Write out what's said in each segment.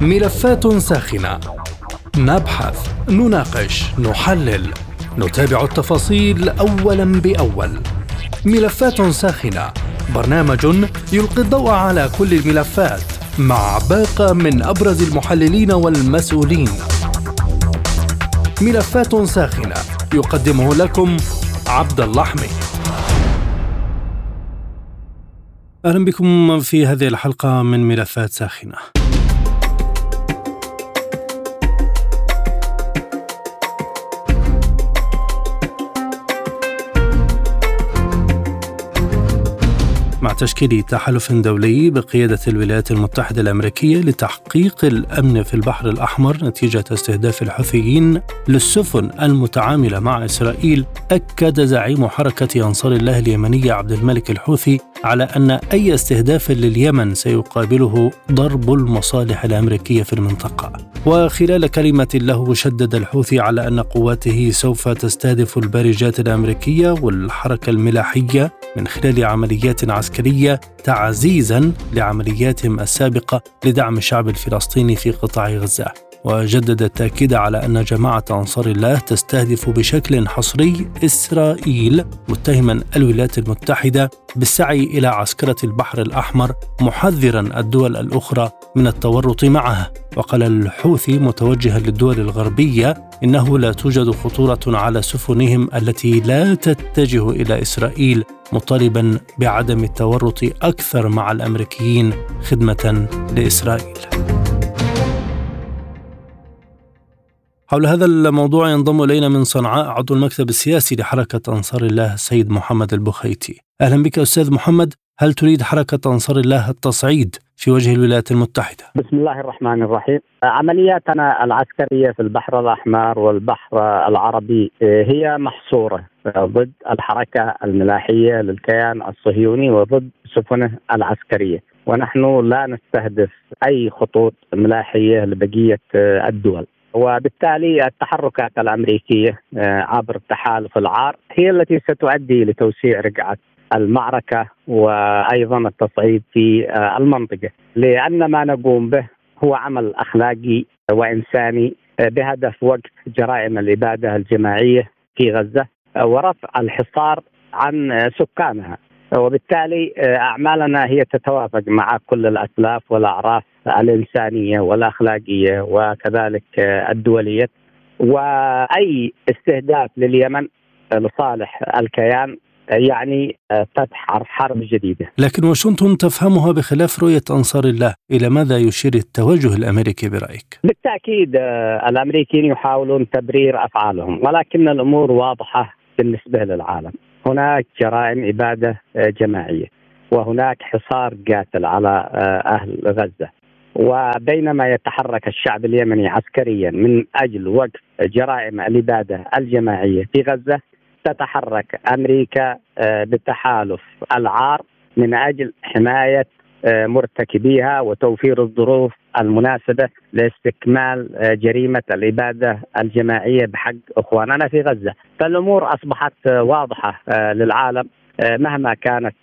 ملفات ساخنة. نبحث نناقش نحلل. نتابع التفاصيل اولا بأول. ملفات ساخنة. برنامج يلقي الضوء على كل الملفات مع باقة من أبرز المحللين والمسؤولين. ملفات ساخنة. يقدمه لكم عبد الله حميد أهلا بكم في هذه الحلقة من ملفات ساخنة. تشكيل تحالف دولي بقيادة الولايات المتحدة الأمريكية لتحقيق الأمن في البحر الأحمر نتيجة استهداف الحوثيين للسفن المتعاملة مع إسرائيل أكد زعيم حركة أنصار الله اليمنية عبد الملك الحوثي على أن أي استهداف لليمن سيقابله ضرب المصالح الأمريكية في المنطقة. وخلال كلمة له شدد الحوثي على أن قواته سوف تستهدف البارجات الأمريكية والحركة الملاحية من خلال عمليات عسكريه تعزيزا لعملياتهم السابقة لدعم الشعب الفلسطيني في قطاع غزة. وجدد التأكيد على أن جماعة أنصار الله تستهدف بشكل حصري إسرائيل متهما الولايات المتحدة بالسعي إلى عسكرة البحر الأحمر محذرا الدول الأخرى من التورط معها وقال الحوثي متوجها للدول الغربية إنه لا توجد خطورة على سفنهم التي لا تتجه إلى إسرائيل مطالبا بعدم التورط أكثر مع الأمريكيين خدمة لإسرائيل. حول هذا الموضوع ينضم إلينا من صنعاء عضو المكتب السياسي لحركة أنصار الله السيد محمد البخيتي. أهلا بك أستاذ محمد، هل تريد حركة أنصار الله التصعيد في وجه الولايات المتحدة؟ بسم الله الرحمن الرحيم. عملياتنا العسكرية في البحر الأحمر والبحر العربي هي محصورة ضد الحركة الملاحية للكيان الصهيوني وضد سفنه العسكرية. ونحن لا نستهدف أي خطوط ملاحية لبقية الدول وبالتالي التحركات الأمريكية آه، عبر تحالف العار هي التي ستؤدي لتوسيع رقعة المعركة وأيضا التصعيد في آه، المنطقة. لأن ما نقوم به هو عمل أخلاقي وإنساني آه، بهدف وقف جرائم الإبادة الجماعية في غزة ورفع الحصار عن سكانها. وبالتالي أعمالنا هي تتوافق مع كل الأسلاف والأعراف الإنسانية والأخلاقية وكذلك الدولية وأي استهداف لليمن لصالح الكيان يعني فتح حرب جديدة. لكن واشنطن تفهمها بخلاف رؤية أنصار الله، إلى ماذا يشير التوجه الأمريكي برأيك؟ بالتأكيد الأمريكيين يحاولون تبرير أفعالهم، ولكن الأمور واضحة بالنسبة للعالم. هناك جرائم اباده جماعية وهناك حصار قاتل على أهل غزة. وبينما يتحرك الشعب اليمني عسكريا من أجل وقف جرائم الاباده الجماعية في غزة تتحرك أمريكا آه، بتحالف العار من أجل حماية آه، مرتكبيها وتوفير الظروف المناسبة لاستكمال آه، جريمة الاباده الجماعية بحق إخواننا في غزة، فالأمور أصبحت واضحة للعالم مهما كانت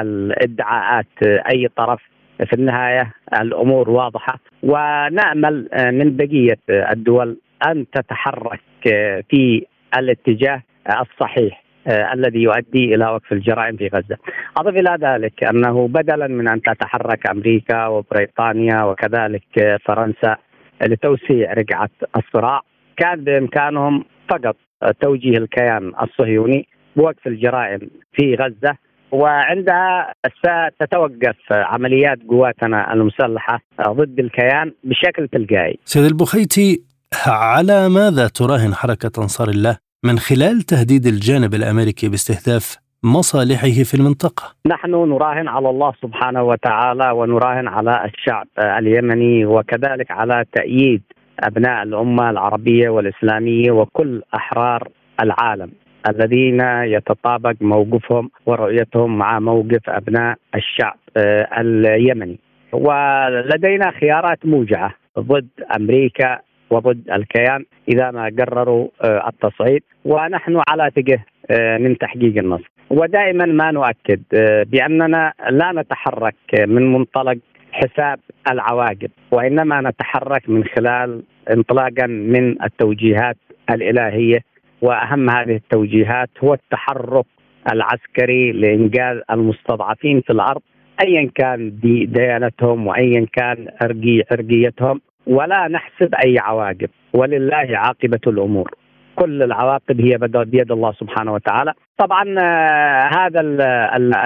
الإدعاءات أي طرف. في النهاية الأمور واضحة ونأمل آه، من بقية الدول أن تتحرك آه، في الاتجاه الصحيح. آه، الذي يؤدي إلى وقف الجرائم في غزة. أضف إلى ذلك أنه بدلا من أن تتحرك أمريكا وبريطانيا وكذلك فرنسا لتوسيع رقعة الصراع كان بإمكانهم فقط توجيه الكيان الصهيوني بوقف الجرائم في غزة وعندها ستتوقف عمليات قواتنا المسلحة ضد الكيان بشكل تلقائي. سيد البخيتي على ماذا تراهن حركة أنصار الله من خلال تهديد الجانب الأمريكي باستهداف مصالحه في المنطقة؟ نحن نراهن على الله سبحانه وتعالى ونراهن على الشعب اليمني وكذلك على تأييد أبناء الأمة العربية والإسلامية وكل أحرار العالم الذين يتطابق موقفهم ورؤيتهم مع موقف أبناء الشعب آه، اليمني ولدينا خيارات موجعة ضد أمريكا وضد الكيان إذا ما قرروا آه، التصعيد. ونحن على تجه آه، من تحقيق النصر. ودائما ما نؤكد بأننا لا نتحرك من منطلق حساب العواقب وإنما نتحرك من خلال انطلاقا من التوجيهات الإلهية. وأهم هذه التوجيهات هو التحرك العسكري لانقاذ المستضعفين في الأرض ايا كان دي ديانتهم وايا كان عرقي عرقيتهم ولا نحسب أي عواقب. ولله عاقبة الأمور. كل العواقب هي بيد الله سبحانه وتعالى. طبعا آه، هذا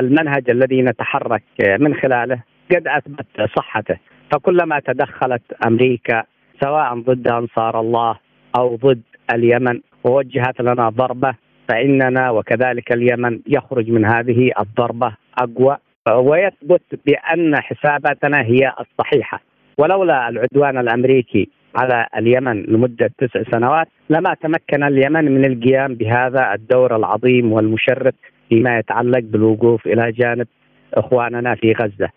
المنهج الذي نتحرك من خلاله قد أثبت صحته. فكلما تدخلت أمريكا سواء ضد أنصار الله أو ضد اليمن ووجهت لنا ضربة فإننا وكذلك اليمن يخرج من هذه الضربة أقوى. ويثبت بأن حساباتنا هي الصحيحة. ولولا العدوان الأمريكي على اليمن لمدة تسع سنوات لما تمكن اليمن من القيام بهذا الدور العظيم والمشرف فيما يتعلق بالوقوف إلى جانب إخواننا في غزة.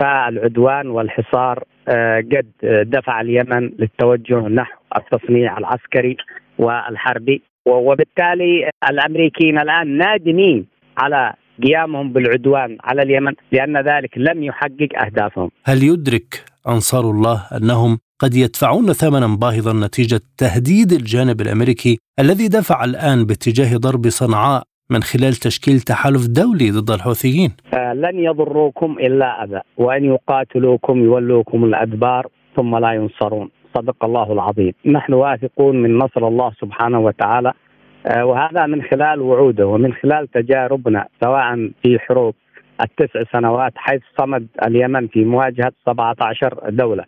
فالعدوان والحصار آه، قد دفع اليمن للتوجه نحو التصنيع العسكري والحربي وبالتالي الأمريكيين الآن نادمين على قيامهم بالعدوان على اليمن لأن ذلك لم يحقق أهدافهم. هل يدرك أنصار الله أنهم قد يدفعون ثمنا باهظا نتيجة تهديد الجانب الأمريكي الذي دفع الآن باتجاه ضرب صنعاء من خلال تشكيل تحالف دولي ضد الحوثيين. آه لن يضروكم إلا أذى وإن يقاتلوكم يولوكم الأدبار ثم لا ينصرون. صدق الله العظيم. نحن واثقون من نصر الله سبحانه وتعالى. آه وهذا من خلال وعوده ومن خلال تجاربنا سواء في حروب التسع سنوات حيث صمد اليمن في مواجهة 17 دولة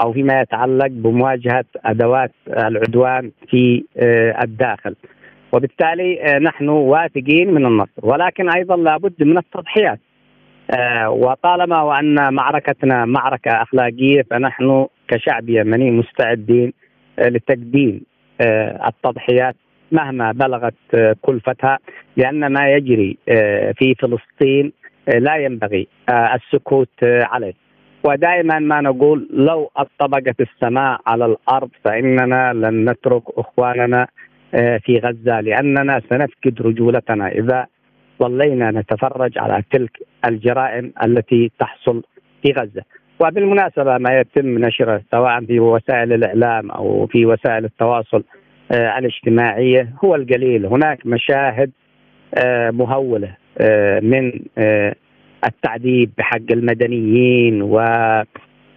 أو فيما يتعلق بمواجهة أدوات العدوان في آه، الداخل. وبالتالي آه، نحن واثقين من النصر ولكن أيضا لابد من التضحيات. آه، وطالما وأن معركتنا معركة أخلاقية فنحن كشعب يمني مستعدين لتقديم التضحيات مهما بلغت كلفتها لأن ما يجري في فلسطين لا ينبغي السكوت عليه. ودائما ما نقول لو اطبقت السماء على الأرض فإننا لن نترك إخواننا آه، في غزة لأننا سنفقد رجولتنا. إذا ظلينا نتفرج على تلك الجرائم التي تحصل في غزة. وبالمناسبة ما يتم نشره سواء في وسائل الإعلام أو في وسائل التواصل آه، الاجتماعية هو القليل، هناك مشاهد آه، مهولة. من التعذيب بحق المدنيين و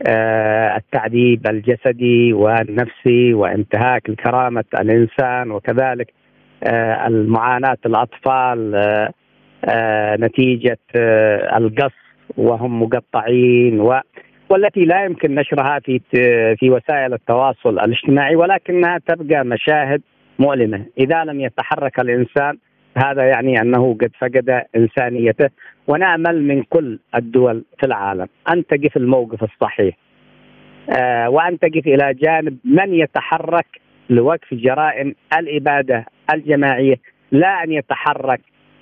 آه، التعذيب الجسدي والنفسي وانتهاك كرامة الإنسان وكذلك آه، المعاناة الأطفال آه، نتيجة القص وهم مقطعين و والتي لا يمكن نشرها في في وسائل التواصل الاجتماعي ولكنها تبقى مشاهد مؤلمة، إذا لم يتحرك الإنسان هذا يعني أنه قد فقد إنسانيته ونأمل من كل الدول في العالم. ان تقف الموقف الصحيح. آه وان تقف إلى جانب من يتحرك لوقف جرائم الإبادة الجماعية لا أن يتحرك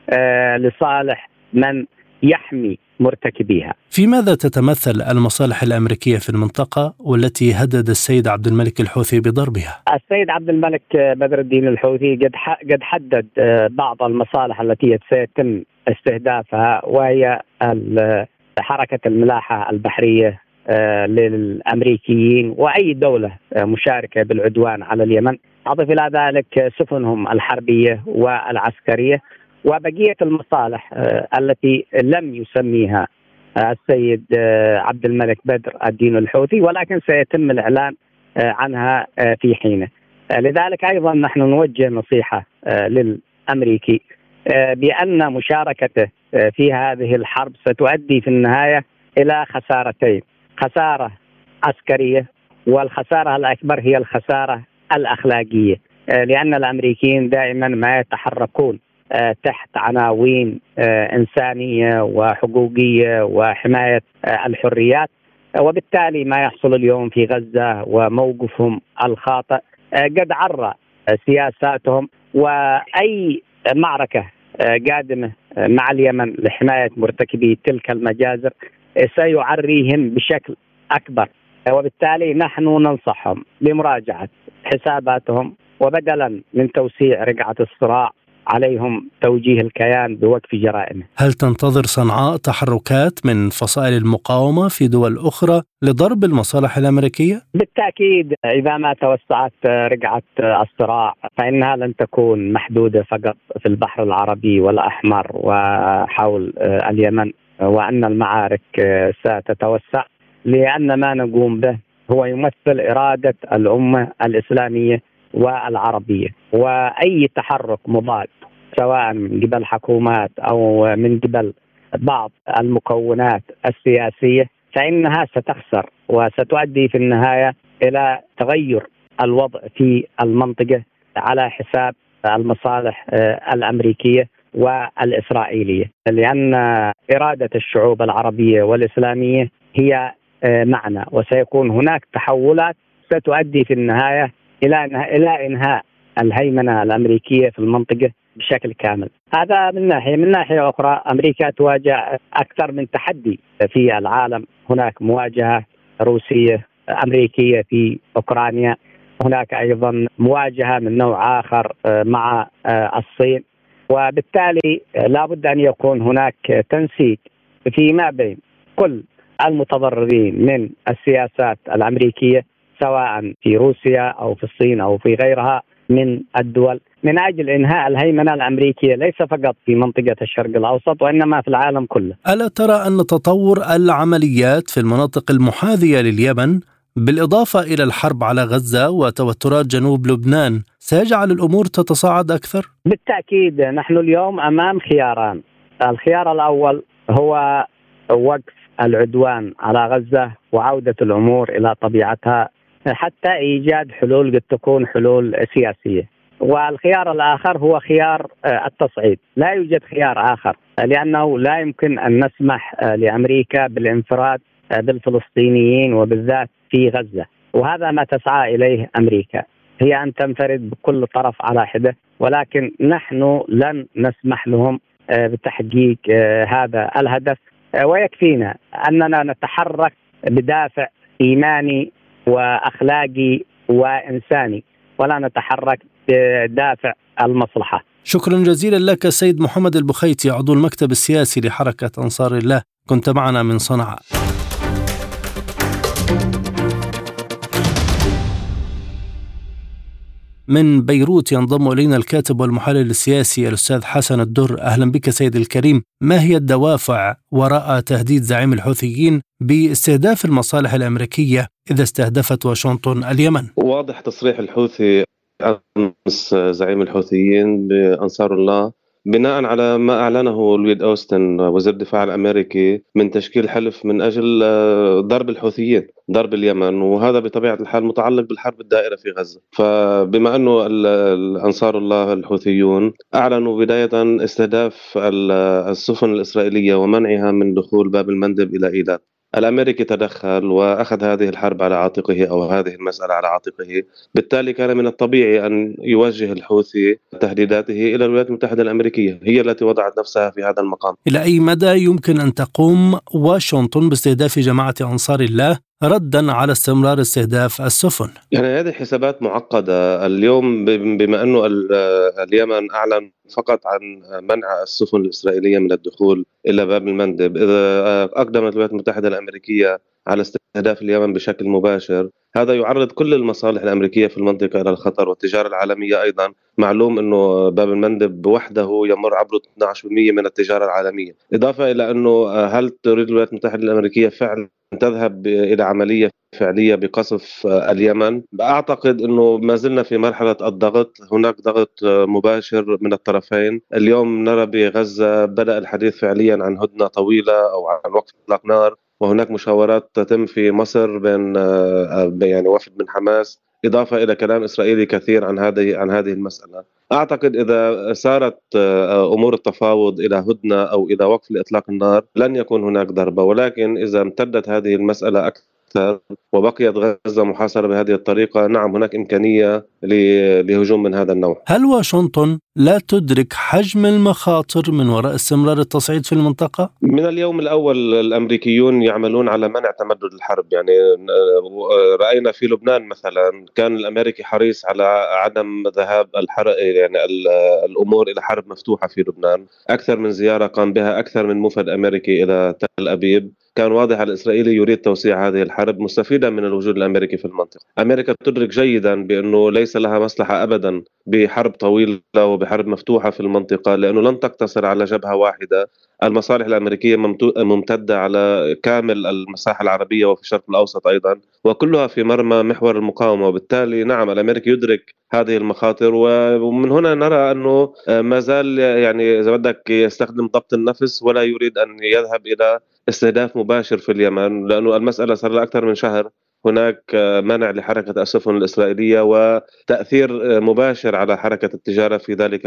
آه لصالح من يحمي مرتكبيها. في ماذا تتمثل المصالح الأمريكية في المنطقة والتي هدد السيد عبد الملك الحوثي بضربها؟ السيد عبد الملك بدر الدين الحوثي قد قد حدد آه، بعض المصالح التي سيتم استهدافها وهي حركة الملاحة البحرية آه، للأمريكيين وأي دولة آه، مشاركة بالعدوان على اليمن، أضف إلى ذلك سفنهم الحربية والعسكرية وبقية المصالح آه، التي لم يسميها آه، السيد آه، عبد الملك بدر الدين الحوثي ولكن سيتم الإعلان عنها في حينه. لذلك أيضا نحن نوجه نصيحة للأمريكي بأن مشاركته في هذه الحرب ستؤدي في النهاية إلى خسارتين، خسارة عسكرية والخسارة الأكبر هي الخسارة الأخلاقية، لأن الأمريكيين دائما ما يتحركون تحت عناوين آه، إنسانية وحقوقية وحماية آه، الحريات وبالتالي ما يحصل اليوم في غزة وموقفهم الخاطئ. قد عرى سياساتهم وأي معركة قادمة مع اليمن لحماية مرتكبي تلك المجازر سيعريهم بشكل أكبر. وبالتالي نحن ننصحهم بمراجعة حساباتهم وبدلا من توسيع رقعة الصراع عليهم توجيه الكيان بوقف جرائمه. هل تنتظر صنعاء تحركات من فصائل المقاومة في دول أخرى لضرب المصالح الأمريكية؟ بالتأكيد إذا ما توسعت رقعة الصراع فإنها لن تكون محدودة فقط في البحر العربي والأحمر وحول اليمن وأن المعارك ستتوسع لأن ما نقوم به هو يمثل إرادة الأمة الإسلامية والعربية. وأي تحرك مضاد سواء من قبل حكومات أو من قبل بعض المكونات السياسية فإنها ستخسر وستؤدي في النهاية إلى تغير الوضع في المنطقة على حساب المصالح الأمريكية والإسرائيلية. لأن إرادة الشعوب العربية والإسلامية هي معنا وسيكون هناك تحولات ستؤدي في النهاية إلى إلى انهاء الهيمنة الأمريكية في المنطقة بشكل كامل. هذا من ناحيه، من ناحية أخرى أمريكا تواجه أكثر من تحدي في العالم، هناك مواجهة روسية أمريكية في أوكرانيا، هناك أيضا مواجهة من نوع آخر مع الصين. وبالتالي لابد أن يكون هناك تنسيق فيما بين كل المتضررين من السياسات الأمريكية سواء في روسيا أو في الصين أو في غيرها من الدول من أجل إنهاء الهيمنة الأمريكية ليس فقط في منطقة الشرق الأوسط وإنما في العالم كله. ألا ترى أن تطور العمليات في المناطق المحاذية لليمن بالإضافة إلى الحرب على غزة وتوترات جنوب لبنان سيجعل الأمور تتصاعد أكثر؟ بالتأكيد نحن اليوم أمام خياران. الخيار الأول هو وقف العدوان على غزة وعودة الأمور إلى طبيعتها حتى إيجاد حلول قد تكون حلول سياسية. والخيار الآخر هو خيار التصعيد، لا يوجد خيار آخر لأنه لا يمكن أن نسمح لأمريكا بالانفراد بالفلسطينيين وبالذات في غزة، وهذا ما تسعى إليه أمريكا، هي أن تنفرد بكل طرف على حدة، ولكن نحن لن نسمح لهم بتحقيق هذا الهدف. ويكفينا أننا نتحرك بدافع إيماني وأخلاقي وإنساني ولا نتحرك بدافع المصلحة. شكرا جزيلا لك سيد محمد البخيتي عضو المكتب السياسي لحركة أنصار الله كنت معنا من صنعاء. من بيروت ينضم إلينا الكاتب والمحلل السياسي الأستاذ حسن الدر. أهلا بك سيد الكريم. ما هي الدوافع وراء تهديد زعيم الحوثيين باستهداف المصالح الأمريكية إذا استهدفت واشنطن اليمن؟ واضح تصريح الحوثي أمس زعيم الحوثيين بأنصار الله بناء على ما أعلنه لويد أوستن وزير الدفاع الأمريكي من تشكيل حلف من أجل ضرب الحوثيين ضرب اليمن وهذا بطبيعة الحال متعلق بالحرب الدائرة في غزة. فبما أنه انصار الله الحوثيون أعلنوا بداية استهداف السفن الإسرائيلية ومنعها من دخول باب المندب إلى إيلات. الأمريكي تدخل وأخذ هذه الحرب على عاتقه أو هذه المسألة على عاتقه، بالتالي كان من الطبيعي أن يوجه الحوثي تهديداته إلى الولايات المتحدة الأمريكية، هي التي وضعت نفسها في هذا المقام. إلى أي مدى يمكن أن تقوم واشنطن باستهداف جماعة أنصار الله ردا على استمرار استهداف السفن. يعني هذه حسابات معقدة. اليوم بما أنه اليمن أعلن فقط عن منع السفن الإسرائيلية من الدخول إلى باب المندب إذا أقدمت الولايات المتحدة الأمريكية على استهداف اليمن بشكل مباشر. هذا يعرض كل المصالح الأمريكية في المنطقة إلى الخطر والتجارة العالمية أيضا. معلوم أنه باب المندب وحده يمر عبر 12% من التجارة العالمية. إضافة إلى أنه هل تريد الولايات المتحدة الأمريكية فعلا تذهب إلى عملية فعلية بقصف اليمن؟ أعتقد إنه ما زلنا في مرحلة الضغط. هناك ضغط مباشر من الطرفين. اليوم نرى بغزة بدأ الحديث فعليا عن هدنة طويلة أو عن وقف إطلاق نار. وهناك مشاورات تتم في مصر بين يعني وفد من حماس. إضافة إلى كلام إسرائيلي كثير عن هذه عن هذه المسألة. أعتقد إذا سارت أمور التفاوض إلى هدنة أو إلى وقف لإطلاق النار لن يكون هناك ضربة. ولكن إذا امتدت هذه المسألة أكثر أكثر وبقيت غزة محاصرة بهذه الطريقة. نعم هناك إمكانية لهجوم من هذا النوع. هل واشنطن لا تدرك حجم المخاطر من وراء استمرار التصعيد في المنطقة؟ من اليوم الأول الأمريكيون يعملون على منع تمدد الحرب. يعني رأينا في لبنان مثلا كان الأمريكي حريص على عدم ذهاب الحرب يعني الأمور إلى حرب مفتوحة في لبنان. أكثر من زيارة قام بها أكثر من مفد أمريكي إلى تل أبيب. كان واضح الإسرائيلي يريد توسيع هذه الحرب مستفيدا من الوجود الأمريكي في المنطقة. أمريكا تدرك جيدا بأنه ليس لها مصلحة أبدا بحرب طويلة وبحرب مفتوحة في المنطقة لأنه لن تقتصر على جبهة واحدة. المصالح الأمريكية ممتدة على كامل المساحة العربية وفي الشرق الأوسط أيضا وكلها في مرمى محور المقاومة. وبالتالي نعم الامريكي يدرك هذه المخاطر ومن هنا نرى أنه ما زال يعني إذا بدك يستخدم ضبط النفس ولا يريد أن يذهب إلى استهداف مباشر في اليمن لأنه المسألة صار لها أكثر من شهر. هناك منع لحركة السفن الإسرائيلية وتأثير مباشر على حركة التجارة في ذلك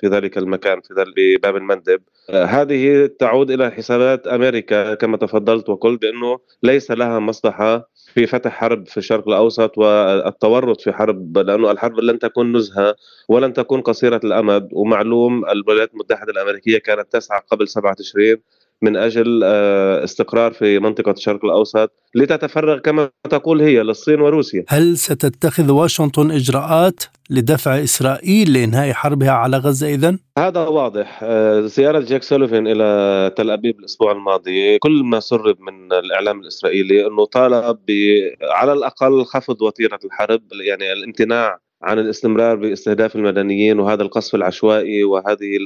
في ذلك المكان في باب المندب. هذه تعود إلى حسابات أمريكا كما تفضلت وقلت بأنه ليس لها مصلحة في فتح حرب في الشرق الأوسط والتورط في حرب لأنه الحرب لن تكون نزهة ولن تكون قصيرة الأمد. ومعلوم الولايات المتحدة الأمريكية كانت تسعى قبل سبعة تشرين من أجل آه، استقرار في منطقة الشرق الأوسط لتتفرغ كما تقول هي للصين وروسيا. هل ستتخذ واشنطن إجراءات لدفع إسرائيل لإنهاء حربها على غزة اذا؟ هذا واضح، آه، زيارة جاك سوليفان إلى تل أبيب الأسبوع الماضي كل ما سرب من الإعلام الإسرائيلي إنه طالب على الأقل خفض وتيرة الحرب يعني الامتناع عن الاستمرار باستهداف المدنيين وهذا القصف العشوائي وهذه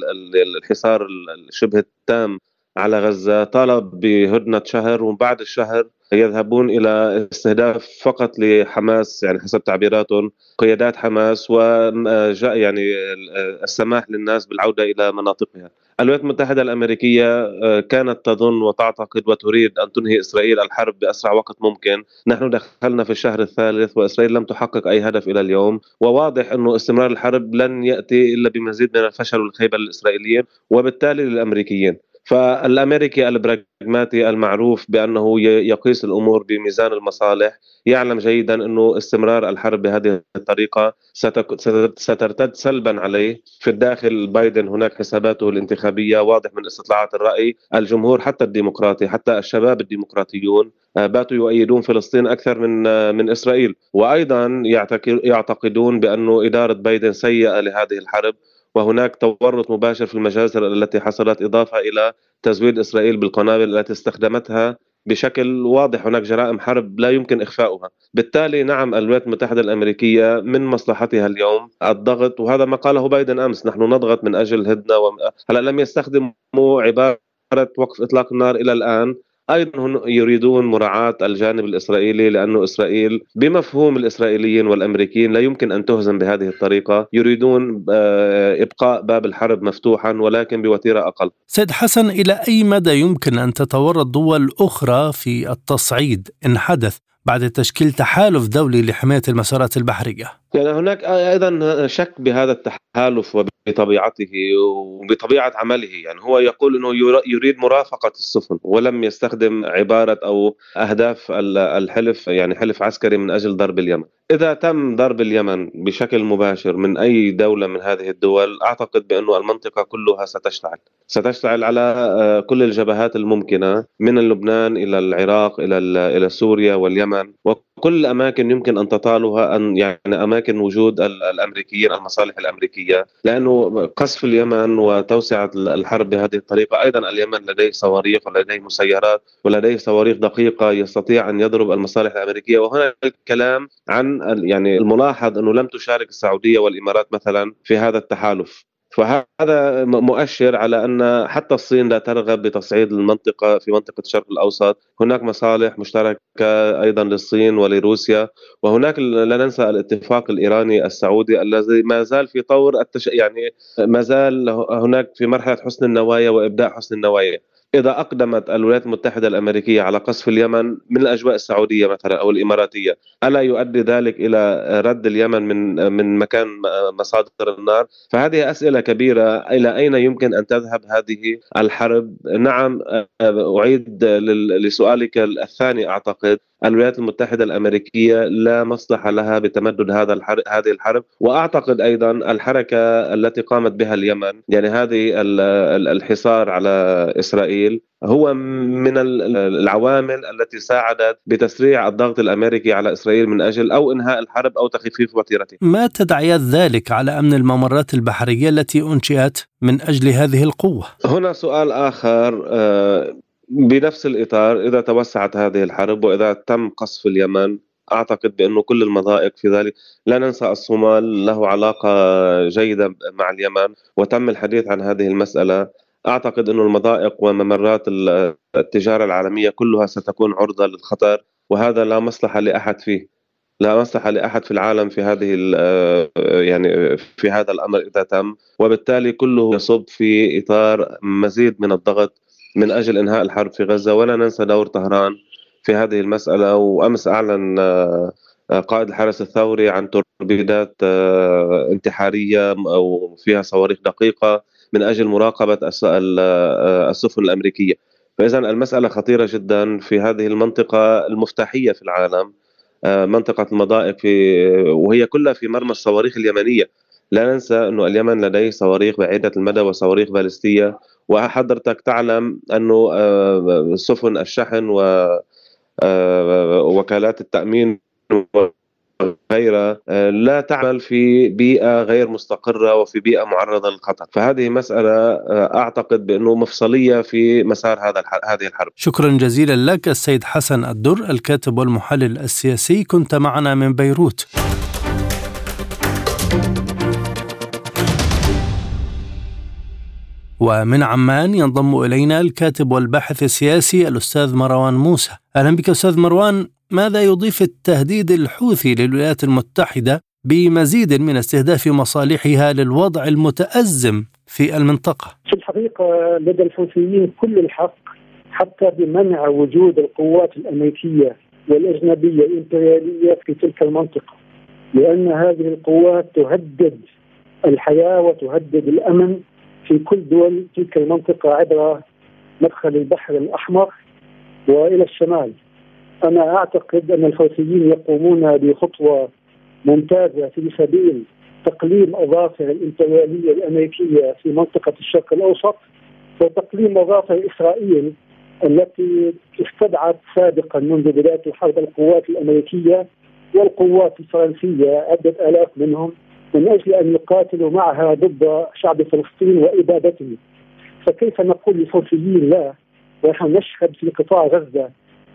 الحصار الشبه التام على غزة طالب بهدنة شهر وبعد الشهر يذهبون إلى استهداف فقط لحماس يعني حسب تعبيراتهم قيادات حماس وجاء يعني السماح للناس بالعودة إلى مناطقها. الولايات المتحدة الأمريكية آه، كانت تظن وتعتقد وتريد أن تنهي إسرائيل الحرب بأسرع وقت ممكن. نحن دخلنا في الشهر الثالث وإسرائيل لم تحقق أي هدف إلى اليوم. وواضح أنه استمرار الحرب لن يأتي إلا بمزيد من الفشل والخيبة للإسرائيليين وبالتالي للأمريكيين. فالأمريكي البراغماتي المعروف بأنه يقيس الأمور بميزان المصالح يعلم جيدا أنه استمرار الحرب بهذه الطريقة سترتد سلبا عليه. في الداخل بايدن هناك حساباته الانتخابية واضح من استطلاعات الرأي. الجمهور حتى الديمقراطي حتى الشباب الديمقراطيون آه، باتوا يؤيدون فلسطين أكثر من آه، من إسرائيل. وأيضا يعتقدون بأنه إدارة بايدن سيئة لهذه الحرب. وهناك تورط مباشر في المجازر التي حصلت إضافة إلى تزويد إسرائيل بالقنابل التي استخدمتها بشكل واضح. هناك جرائم حرب لا يمكن إخفاؤها. بالتالي نعم الولايات المتحدة الأمريكية من مصلحتها اليوم الضغط وهذا ما قاله بايدن أمس. نحن نضغط من أجل هدنة و... هلا لم يستخدموا عبارة وقف إطلاق النار إلى الآن. أيضا يريدون مراعاة الجانب الإسرائيلي لأنه إسرائيل بمفهوم الإسرائيليين والأمريكيين لا يمكن أن تهزم بهذه الطريقة، يريدون آه، إبقاء باب الحرب مفتوحا ولكن بوتيرة أقل. سيد حسن إلى أي مدى يمكن أن تتورط دول أخرى في التصعيد إن حدث بعد تشكيل تحالف دولي لحماية المسارات البحرية؟ يعني هناك أيضا شك بهذا التحالف بطبيعته وبطبيعة عمله. يعني هو يقول إنه يريد مرافقة السفن ولم يستخدم عبارة أو أهداف الحلف يعني حلف عسكري من أجل ضرب اليمن. إذا تم ضرب اليمن بشكل مباشر من أي دولة من هذه الدول أعتقد بأنه المنطقة كلها ستشتعل. ستشتعل على آه، كل الجبهات الممكنة من لبنان إلى العراق إلى إلى سوريا واليمن. وكل الاماكن يمكن أن تطالها أن يعني أماكن وجود الأمريكيين المصالح الأمريكية لأنه قصف اليمن وتوسعة الحرب بهذه الطريقة أيضا اليمن لديه صواريخ ولديه مسيرات ولديه صواريخ دقيقة يستطيع أن يضرب المصالح الأمريكية وهنا الكلام عن يعني الملاحظ أنه لم تشارك السعودية والإمارات مثلا في هذا التحالف. فهذا مؤشر على أن حتى الصين لا ترغب بتصعيد المنطقة في منطقة الشرق الأوسط، هناك مصالح مشتركة أيضا للصين ولروسيا، وهناك لا ننسى الاتفاق الإيراني السعودي الذي ما زال في طور التش... يعني ما زال هناك في مرحلة حسن النوايا وابداء حسن النوايا، إذا أقدمت الولايات المتحدة الأمريكية على قصف اليمن من الأجواء السعودية مثلا أو الإماراتية، ألا يؤدي ذلك إلى رد اليمن من من مكان مصادر النار؟ فهذه أسئلة كبيرة إلى أين يمكن أن تذهب هذه الحرب؟ نعم أعيد لسؤالك الثاني أعتقد الولايات المتحدة الأمريكية لا مصلحة لها بتمدد هذا الحرب هذه الحرب وأعتقد أيضا الحركة التي قامت بها اليمن يعني هذه الحصار على إسرائيل هو من العوامل التي ساعدت بتسريع الضغط الأمريكي على إسرائيل من أجل أو إنهاء الحرب أو تخفيف وتيرته. ما تداعيات ذلك على أمن الممرات البحرية التي أنشئت من أجل هذه القوة؟ هنا سؤال آخر آه، بنفس الإطار إذا توسعت هذه الحرب وإذا تم قصف اليمن أعتقد بأنه كل المضائق في ذلك لا ننسى الصومال له علاقة جيدة مع اليمن وتم الحديث عن هذه المسألة. أعتقد أنه المضائق وممرات التجارة العالمية كلها ستكون عرضة للخطر وهذا لا مصلحة لأحد فيه. لا مصلحة لأحد في العالم في هذه يعني في هذا الأمر إذا تم وبالتالي كله يصب في إطار مزيد من الضغط من أجل إنهاء الحرب في غزة ولا ننسى دور طهران في هذه المسألة. وأمس أعلن آه، قائد الحرس الثوري عن توربيدات آه، انتحارية أو فيها صواريخ دقيقة من أجل مراقبة آه، السفن الأمريكية. فاذا المسألة خطيرة جدا في هذه المنطقة المفتاحية في العالم منطقة المضائق في وهي كلها في مرمى الصواريخ اليمنية. لا ننسى إنه اليمن لديه صواريخ بعيدة المدى وصواريخ باليستية. وحضرتك تعلم أنه آه، سفن الشحن آه، وكالات التأمين غيرها آه، لا تعمل في بيئة غير مستقرة وفي بيئة معرضة للخطر، فهذه مسألة أعتقد بأنه مفصلية في مسار هذا هذه الحرب. شكرا جزيلا لك السيد حسن الدر الكاتب والمحلل السياسي كنت معنا من بيروت. ومن عمان ينضم إلينا الكاتب والباحث السياسي الأستاذ مروان موسى. أهلا بك أستاذ مروان. ماذا يضيف التهديد الحوثي للولايات المتحدة بمزيد من استهداف مصالحها للوضع المتأزم في المنطقة؟ في الحقيقة لدى الحوثيين كل الحق حتى بمنع وجود القوات الأمريكية والأجنبية الإمبريالية في تلك المنطقة لأن هذه القوات تهدد الحياة وتهدد الأمن في كل دول تلك المنطقة عبر مدخل البحر الأحمر وإلى الشمال. أنا أعتقد أن الحوثيين يقومون بخطوة ممتازة في سبيل تقليم أظافر الإمبريالية الأمريكية في منطقة الشرق الأوسط وتقليم أظافر إسرائيل التي استدعت سابقا منذ بداية الحرب القوات الأمريكية والقوات الفرنسية عدة آلاف منهم من أجل أن يقاتلوا معها ضد شعب فلسطين وإبادته. فكيف نقول للحوثيين لا؟ ونحن نشهد في قطاع غزة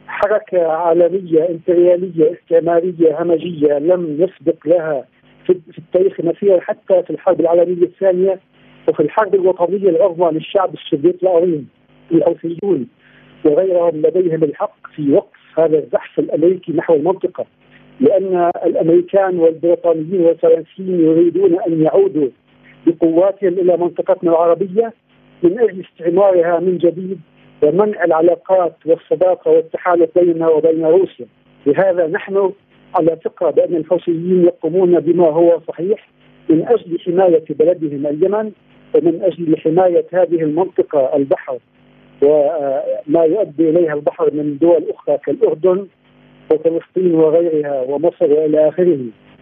حركة عالمية إمبريالية استعمارية همجية لم يسبق لها في التاريخ مثير حتى في الحرب العالمية الثانية وفي الحرب الوطنية العظمى للشعب السوفيتي العظيم الحوثيون وغيرهم لديهم الحق في وقف هذا الزحف الأمريكي نحو المنطقة. لأن الأمريكان والبريطانيين والفرنسيين يريدون أن يعودوا بقواتهم إلى منطقتنا العربية من أجل استعمارها من جديد ومنع العلاقات والصداقة والتحالف بيننا وبين روسيا. لهذا نحن على ثقه بأن الحوثيين يقومون بما هو صحيح من أجل حماية بلدهم اليمن ومن أجل حماية هذه المنطقة البحر وما يؤدي إليها البحر من دول أخرى كالأردن وفلسطين وغيرها ومصر وإلى آخره.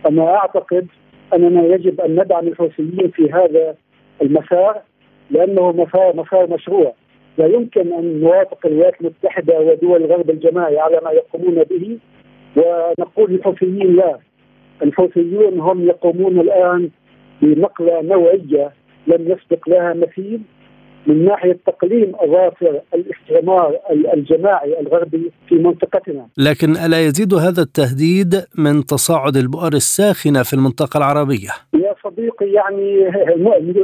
أنا أعتقد أننا يجب أن ندعم الحوثيين في هذا المسار لأنه مسار مسار مشروع. لا يمكن أن نوافق الولايات المتحدة ودول الغرب الجماعي على ما يقومون به ونقول للحوثيين لا. الحوثيون هم يقومون الآن بنقلة نوعية لم يسبق لها مثيل. من ناحية تقليم أظافر الاستعمار الجماعي الغربي في منطقتنا. لكن ألا يزيد هذا التهديد من تصاعد البؤر الساخنة في المنطقة العربية؟ يا صديقي يعني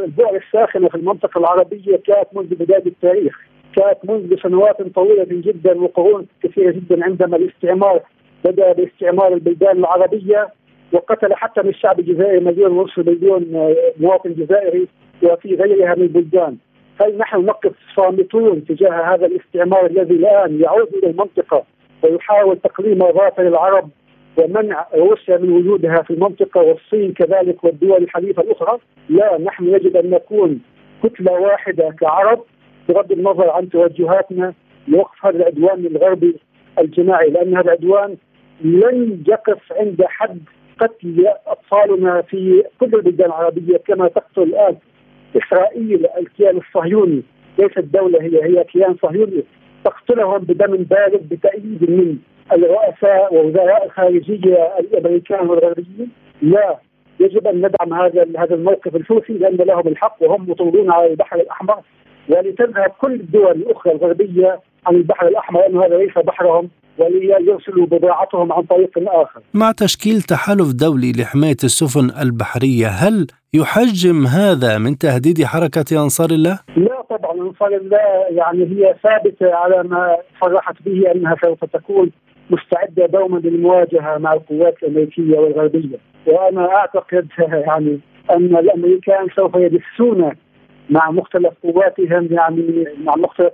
البؤر الساخنة في المنطقة العربية كانت منذ بداية التاريخ، كانت منذ سنوات طويلة جدا وقرون كثيرة جدا عندما الاستعمار بدأ باستعمار البلدان العربية وقتل حتى من الشعب الجزائري مليون ونصف مليون مواطن جزائري وفي غيرها من البلدان هل نحن نقف صامتون تجاه هذا الاستعمار الذي الآن يعود إلى المنطقة ويحاول تقليم مظافر العرب ومنع روسيا من وجودها في المنطقة والصين كذلك والدول الحليفة الأخرى؟ لا نحن يجب أن نكون كتلة واحدة كعرب بغض النظر عن توجهاتنا لوقف هذا العدوان الغربي الجماعي لأن هذا العدوان لن يقف عند حد قتل أطفالنا في كل البلدان العربية كما تقتل الآن إسرائيل الكيان الصهيوني ليست دولة هي هي كيان صهيوني. تقتلهم بدم بارد بتأييد من الرؤساء ووزراء الخارجية الامريكان والغربيين لا يجب أن ندعم هذا هذا الموقف الحوثي لأن لهم الحق وهم مطولون على البحر الأحمر. ولتذهب كل الدول الأخرى الغربية عن البحر الأحمر لأنه هذا ليس بحرهم وليرسلوا بضاعتهم عن طريق آخر. مع تشكيل تحالف دولي لحماية السفن البحرية، هل يحجم هذا من تهديد حركة أنصار الله؟ لا طبعا أنصار الله يعني هي ثابتة على ما صرحت به أنها سوف تكون مستعدة دوما للمواجهة مع القوات الأمريكية والغربية، وأنا أعتقد يعني أن الأمريكان سوف يدسون مع مختلف قواتهم يعني مع مختلف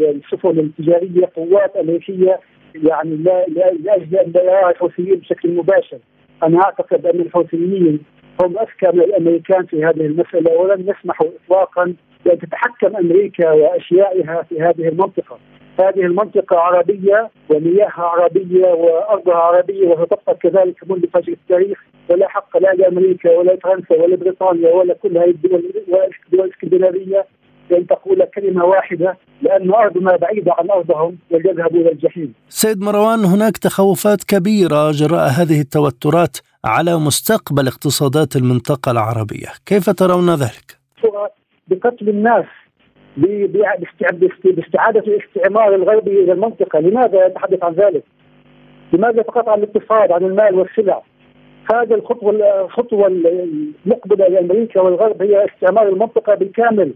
السفن التجارية قوات امريكيه يعني لا لاجل ان لا يرى الحوثيين بشكل مباشر. أنا أعتقد أن الحوثيين هم أذكى من الأمريكان في هذه المسألة ولن يسمحوا اطلاقا بان تتحكم أمريكا وأشيائها في هذه المنطقة. هذه المنطقة عربية ومياهها عربية وأرضها عربية وستبقى كذلك منذ فجر التاريخ. ولا حق لا لأمريكا ولا فرنسا ولا بريطانيا ولا كل هذه الدول الاسكندنافية بأن تقول كلمة واحدة لأن أرضنا بعيدة عن أرضهم وليذهبوا إلى الجحيم. سيد مروان هناك تخوفات كبيرة جراء هذه التوترات على مستقبل اقتصادات المنطقة العربية. كيف ترون ذلك؟ بقتل الناس باستعادة الاستعمار الغربي إلى المنطقة لماذا يتحدث عن ذلك؟ لماذا فقط عن الاقتصاد عن المال والسلع؟ هذه الخطوة الخطوة المقبلة لأمريكا والغرب هي استعمار المنطقة بالكامل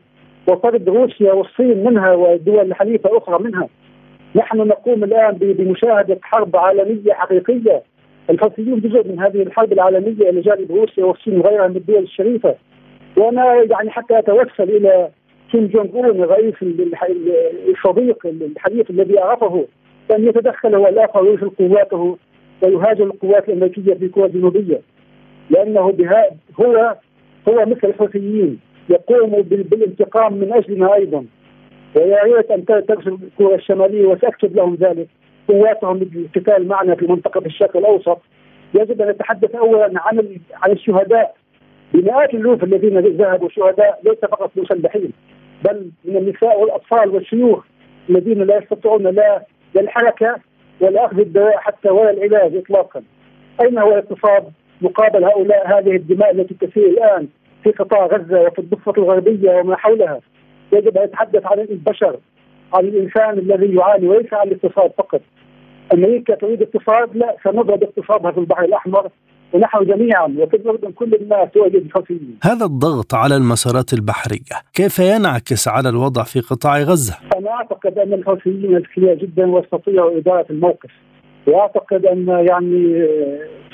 وطرد روسيا والصين منها والدول الحليفة أخرى منها نحن نقوم الآن بمشاهدة حرب عالمية حقيقية الحوثيون جزء من هذه الحرب العالمية إلى جانب روسيا والصين وغيرها من الدول الشريفة وأنا يعني حتى أتوسل إلى كيم جونغ اون الرئيس الصديق الحليف الذي عرفه أن يتدخل هو الآخر ويرسل قواته ويهاجم القوات الأمريكية في كوريا الجنوبية لأنه بها هو هو مثل الحوثيين يقوم بالانتقام من اجلنا أيضا. ويا ريت أن ترسل كوريا الشمالية وساكتب لهم ذلك. قواتهم للقتال معنا في منطقة الشرق الأوسط. يجب أن نتحدث اولا عن عن الشهداء. بمئات الالوف الذين ذهبوا شهداء ليس فقط مسلحين. بل من النساء والأطفال والشيوخ الذين لا يستطيعون لا الحركه ولا أخذ الدواء حتى ولا العلاج اطلاقا. أين هو الاقتصاد مقابل هؤلاء هذه الدماء التي تسير الآن في قطاع غزة وفي الضفة الغربية وما حولها؟ يجب أن يتحدث عن البشر عن الإنسان الذي يعاني وليس عن الاقتصاد فقط. أمريكا تريد اقتصاد؟ لا سنضرب اقتصادها في البحر الأحمر. ونحن جميعا الأردن كل الناس تواجه خفيين. هذا الضغط على المسارات البحرية كيف ينعكس على الوضع في قطاع غزة؟ أنا أعتقد أن الحوثيين اذكياء جدا واستطيعوا إدارة الموقف وأعتقد أن يعني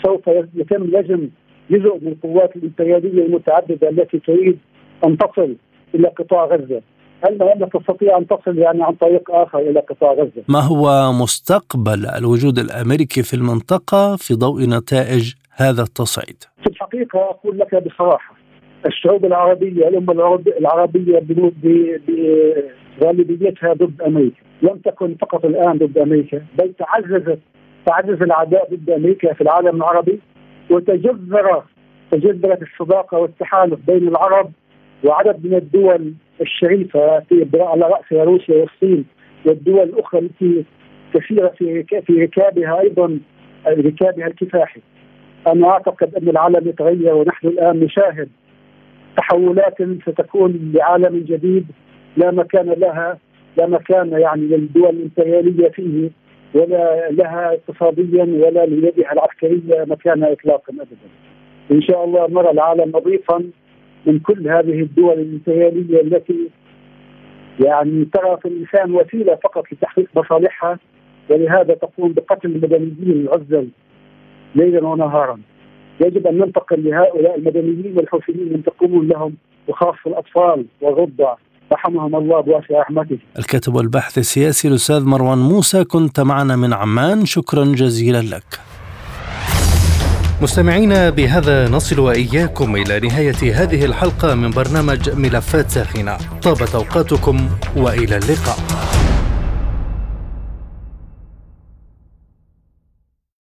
سوف يتم لجم جزء من القوات الإمبريالية المتعددة التي تريد أن تصل إلى قطاع غزة هل هل تستطيع أن تصل يعني عن طريق آخر إلى قطاع غزة؟ ما هو مستقبل الوجود الأمريكي في المنطقة في ضوء نتائج هذا التصعيد؟ في الحقيقة أقول لك بصراحة الشعوب العربية الامه العربية بغالبيتها ضد أمريكا، لم تكن فقط الآن ضد أمريكا بل تعززت تعزز العداء ضد أمريكا في العالم العربي وتجذر تجذرت الصداقة والتحالف بين العرب وعدد من الدول الشريفة في على راسها روسيا والصين والدول الأخرى التي كثيرة في في ركابها أيضا ركابها الكفاحي. أنا أعتقد أن العالم يتغير ونحن الآن نشاهد تحولات ستكون لعالم جديد لا مكان لها لا مكان يعني للدول الإمبريالية فيه ولا لها اقتصاديا ولا ليدها العسكرية مكانها اطلاقا ابدا. إن شاء الله نرى العالم نظيفا من كل هذه الدول الإمبريالية التي يعني ترى في الإنسان وسيلة فقط لتحقيق مصالحها ولهذا تقوم بقتل المدنيين العزل ليلا ونهارا. يجب أن ننتقل لهؤلاء المدنيين والحوثيين من تقومون لهم وخاصة الأطفال والرضع رحمهم الله بواسع رحمته. الكاتب والباحث السياسي الأستاذ مروان موسى كنت معنا من عمان. شكرا جزيلا لك. مستمعينا بهذا نصل وإياكم إلى نهاية هذه الحلقة من برنامج ملفات ساخنة. طابت أوقاتكم وإلى اللقاء.